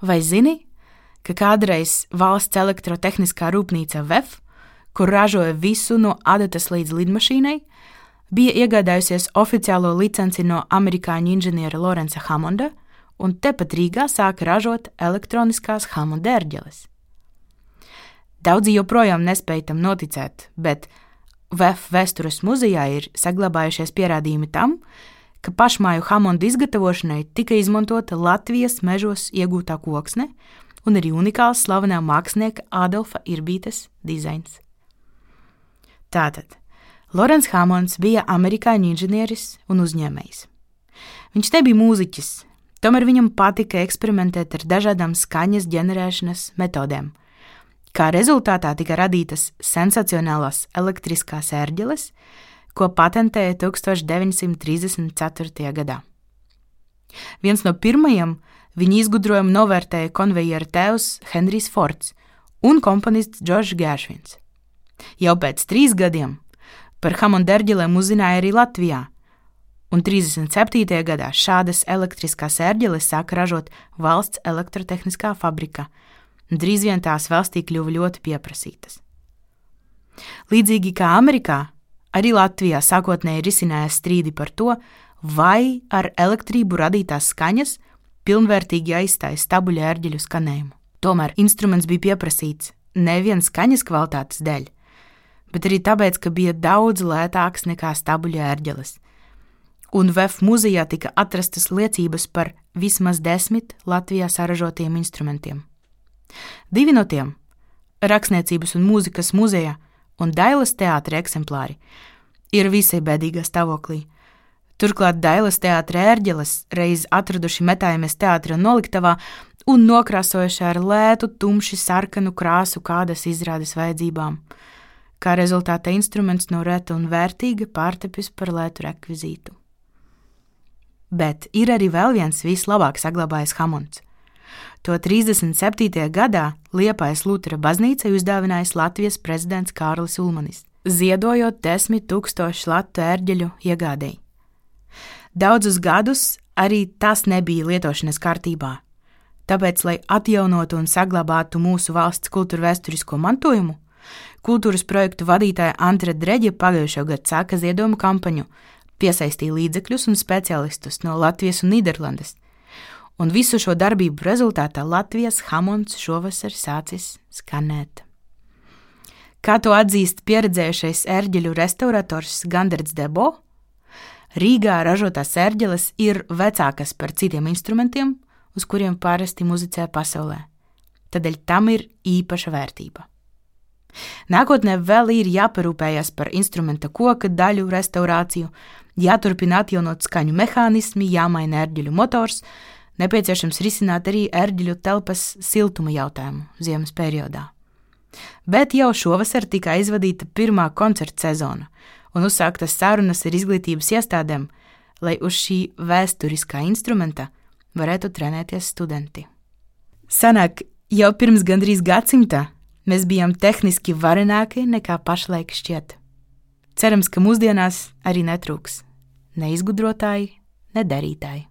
Vai zini, ka kādreiz valsts elektrotehniskā rūpnīca VEF, kur ražoja visu no adatas līdz lidmašīnai, bija iegādājusies oficiālo licenci no amerikāņu inženiera Lorenza Hamonda, un tepat Rīgā sāka ražot elektroniskās Hamonda ērģeles. Daudzi joprojām nespēj tam noticēt, bet VF vēstures muzejā ir saglabājušies pierādījumi tam, ka pašmāju hamondu izgatavošanai tika izmantota Latvijas mežos iegūtā koksne un arī unikāls slavenā mākslinieka Adolfa Irbītes dizains. Tātad Lorenz Hamons bija amerikāņu inženieris un uzņēmējs. Viņš nebija mūziķis, tomēr viņam patika eksperimentēt ar dažādām skaņas ģenerēšanas metodēm. Kā rezultātā tika radītas sensacionālās elektriskās ērģeles, ko patentēja 1934. gadā. Viens no pirmajiem viņa izgudrojumu novērtēja konveijera tēvs Henrijs Fords un komponists Džordžs Gēršvins. Jau pēc trīs gadiem par hamonderģelēm uzzināja arī Latvijā, un 37. gadā šādas elektriskās ērģeles sāka ražot valsts elektrotehniskā fabrika, un drīz vien tās valstī kļuva ļoti pieprasītas. Līdzīgi kā Amerikā, Arī Latvijā sākotnēji risinājās strīdi par to, vai ar elektrību radītās skaņas pilnvērtīgi aizstāja stabuļa ērģeļu skanējumu. Tomēr instruments bija pieprasīts nevien skaņas kvalitātes dēļ, bet arī tāpēc, ka bija daudz lētāks nekā stabuļa ērģeles. Un VF muzejā tika atrastas liecības par vismaz desmit Latvijā saražotiem instrumentiem. Divi no tiem - Rakstniecības un mūzikas muzejā un Dailas teātra eksemplāri ir visai bēdīgā stāvoklī. Turklāt Dailas teātra ērģeles reiz atraduši metājamies teātra noliktavā un nokrāsojuši ar lētu, tumši sarkanu krāsu kādas izrādes vajadzībām. Kā rezultātā instruments no reta un vērtīga pārtepis par lētu rekvizītu. Bet ir arī vēl viens vislabāk saglabājis hamons. To 37. gadā Liepājas Lutera baznīcai uzdāvinājis Latvijas prezidents Kārlis Ulmanis, ziedojot 10 tūkstošu latu ērģeļu iegādēji. Daudzus gadus arī tas nebija lietošanas kārtībā. Tāpēc, lai atjaunotu un saglabātu mūsu valsts kultūra vēsturisko mantojumu, kultūras projektu vadītāja Antra Dreģa pagājušo gadu sāka ziedojumu kampaņu, piesaistīja līdzekļus un speciālistus no Latvijas un Nīderlandes, un visu šo darbību rezultātā Latvijas hamons šovasar sācis skanēt. Kā to atzīst pieredzējušais ērģeļu restaurators Gandards Debo, Rīgā ražotās ērģeles ir vecākas par citiem instrumentiem, uz kuriem parasti muzicē pasaulē. Tādēļ tam ir īpaša vērtība. Nākotnē vēl ir jāparūpējas par instrumenta koka daļu restaurāciju, jāturpina atjaunot skaņu mehānismi, jāmaina ērģeļu motors, nepieciešams risināt arī ērģeļu telpas siltuma jautājumu ziemas periodā. Bet jau šovasar tika aizvadīta pirmā koncerta sezona un uzsāktas sarunas ar izglītības iestādēm, lai uz šī vēsturiskā instrumenta varētu trenēties studenti. Sanāk, jau pirms gandrīz gadsimta mēs bijām tehniski varenāki nekā pašlaik šķiet. Cerams, ka mūsdienās arī netrūks ne izgudrotāji, ne darītāji.